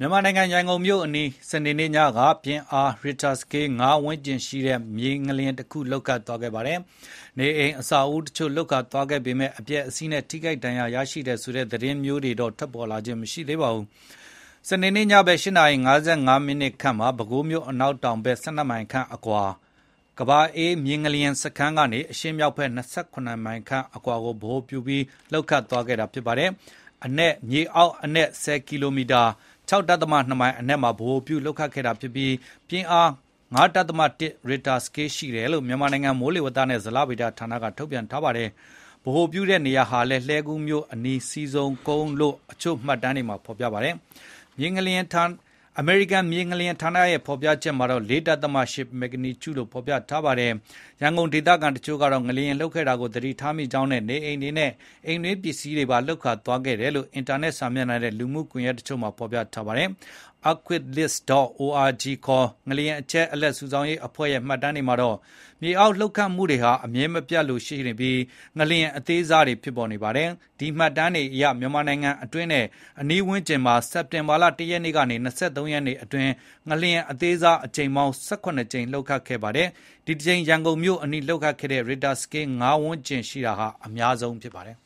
မြန်မာနိုင်ငံ ရန်ကုန်မြို့အနီး စနေနေ့ညက ပြင်းအား Richter scale 5ဝန်းကျင်ရှိတဲ့ မြေငလျင်တခု လှုပ်ခတ်သွားခဲ့ပါတယ်။နေအိမ် အဆောက်အဦတချို့ လှုပ်ခတ်သွားခဲ့ပေမဲ့အပျက်အစီးနဲ့ ထိခိုက်ဒဏ်ရာရရှိတယ်ဆိုတဲ့ သတင်းမျိုးတွေတော့ ထွက်ပေါ်လာခြင်း မရှိသေးပါဘူး။စနေနေ့ညဘက် ၈ နာရီ55မိနစ်ခန့်မှာ ပဲခူးမြို့ အနောက်တောင်ဘက်12မိုင်ခန့်အကွာကဘာအေး မြေငလျင်စခန်းကနေ အရှေ့မြောက်ဘက်28မိုင်ခန့်အကွာကို ဗဟိုပြုပြီး လှုပ်ခတ်သွားခဲ့တာ ဖြစ်ပါတယ်။အနက် မြေအောက်အနက်10ကီလိုမီတာ 6.2 မိုင်အနက်မှာ ဗဟိုပြုလှုပ်ခတ်ခဲ့တာဖြစ်ပြီး ပြင်းအား9.1 Richter scale ရှိတယ်လို့ မြန်မာနိုင်ငံ မိုးလေဝသနဲ့ ဇလဗေဒဌာနက ထုတ်ပြန်ထားပါတယ်။ဗဟိုပြုတဲ့နေရာဟာလည်း လှဲကူးမြို့အနီးစီစုံကုန်းလို့ အချို့မှတ်တမ်းတွေမှာ ဖော်ပြပါတယ်။မြေငလျင်ဌာ အမေရိကန်မြေငလျင်ဌာနရဲ့ ဖော်ပြချက်မှာတော့4.8မက်ဂနီကျူလို့ ဖော်ပြထားပါတယ်။ရန်ကုန်ဒေသခံတချို့ကတော့ ငလျင်လှုပ်ခဲ့တာကို သတိထားမိကြောင်းနဲ့ နေအိမ်တွေနဲ့ အိမ်တွင်းပစ္စည်းတွေပါ လှုပ်ခါသွားခဲ့တယ်လို့ အင်တာနက်စာမျက်နှာနဲ့ လူမှုကွန်ရက်တချို့မှာ ဖော်ပြထားပါတယ်။ earthquakelist.org ခေါ် ငလျင်အချက်အလက် စုဆောင်းရေးအဖွဲ့ရဲ့ မှတ်တမ်းတွေမှာတော့ မြေအောက်လှုပ်ခတ်မှုတွေဟာ အမြဲမပြတ်လို့ရှိနေပြီး ငလျင်အသေးစားတွေ ဖြစ်ပေါ်နေပါတယ်။ဒီမှတ်တမ်းတွေအရ မြန်မာနိုင်ငံအတွင်းနဲ့ အနီးဝန်းကျင်မှာ စက်တင်ဘာလ1ရက်နေ့ကနေ23ရက်နေ့အတွင်း ငလျင်အသေးစား အကြိမ်ပေါင်း18ကြိမ် လှုပ်ခတ်ခဲ့ပါတယ်။ဒီတစ်ကြိမ် ရန်ကုန်မြို့အနီး လှုပ်ခတ်ခဲ့တဲ့ Richter scale 5ဝန်းကျင်ရှိတာဟာ အများဆုံးဖြစ်ပါတယ်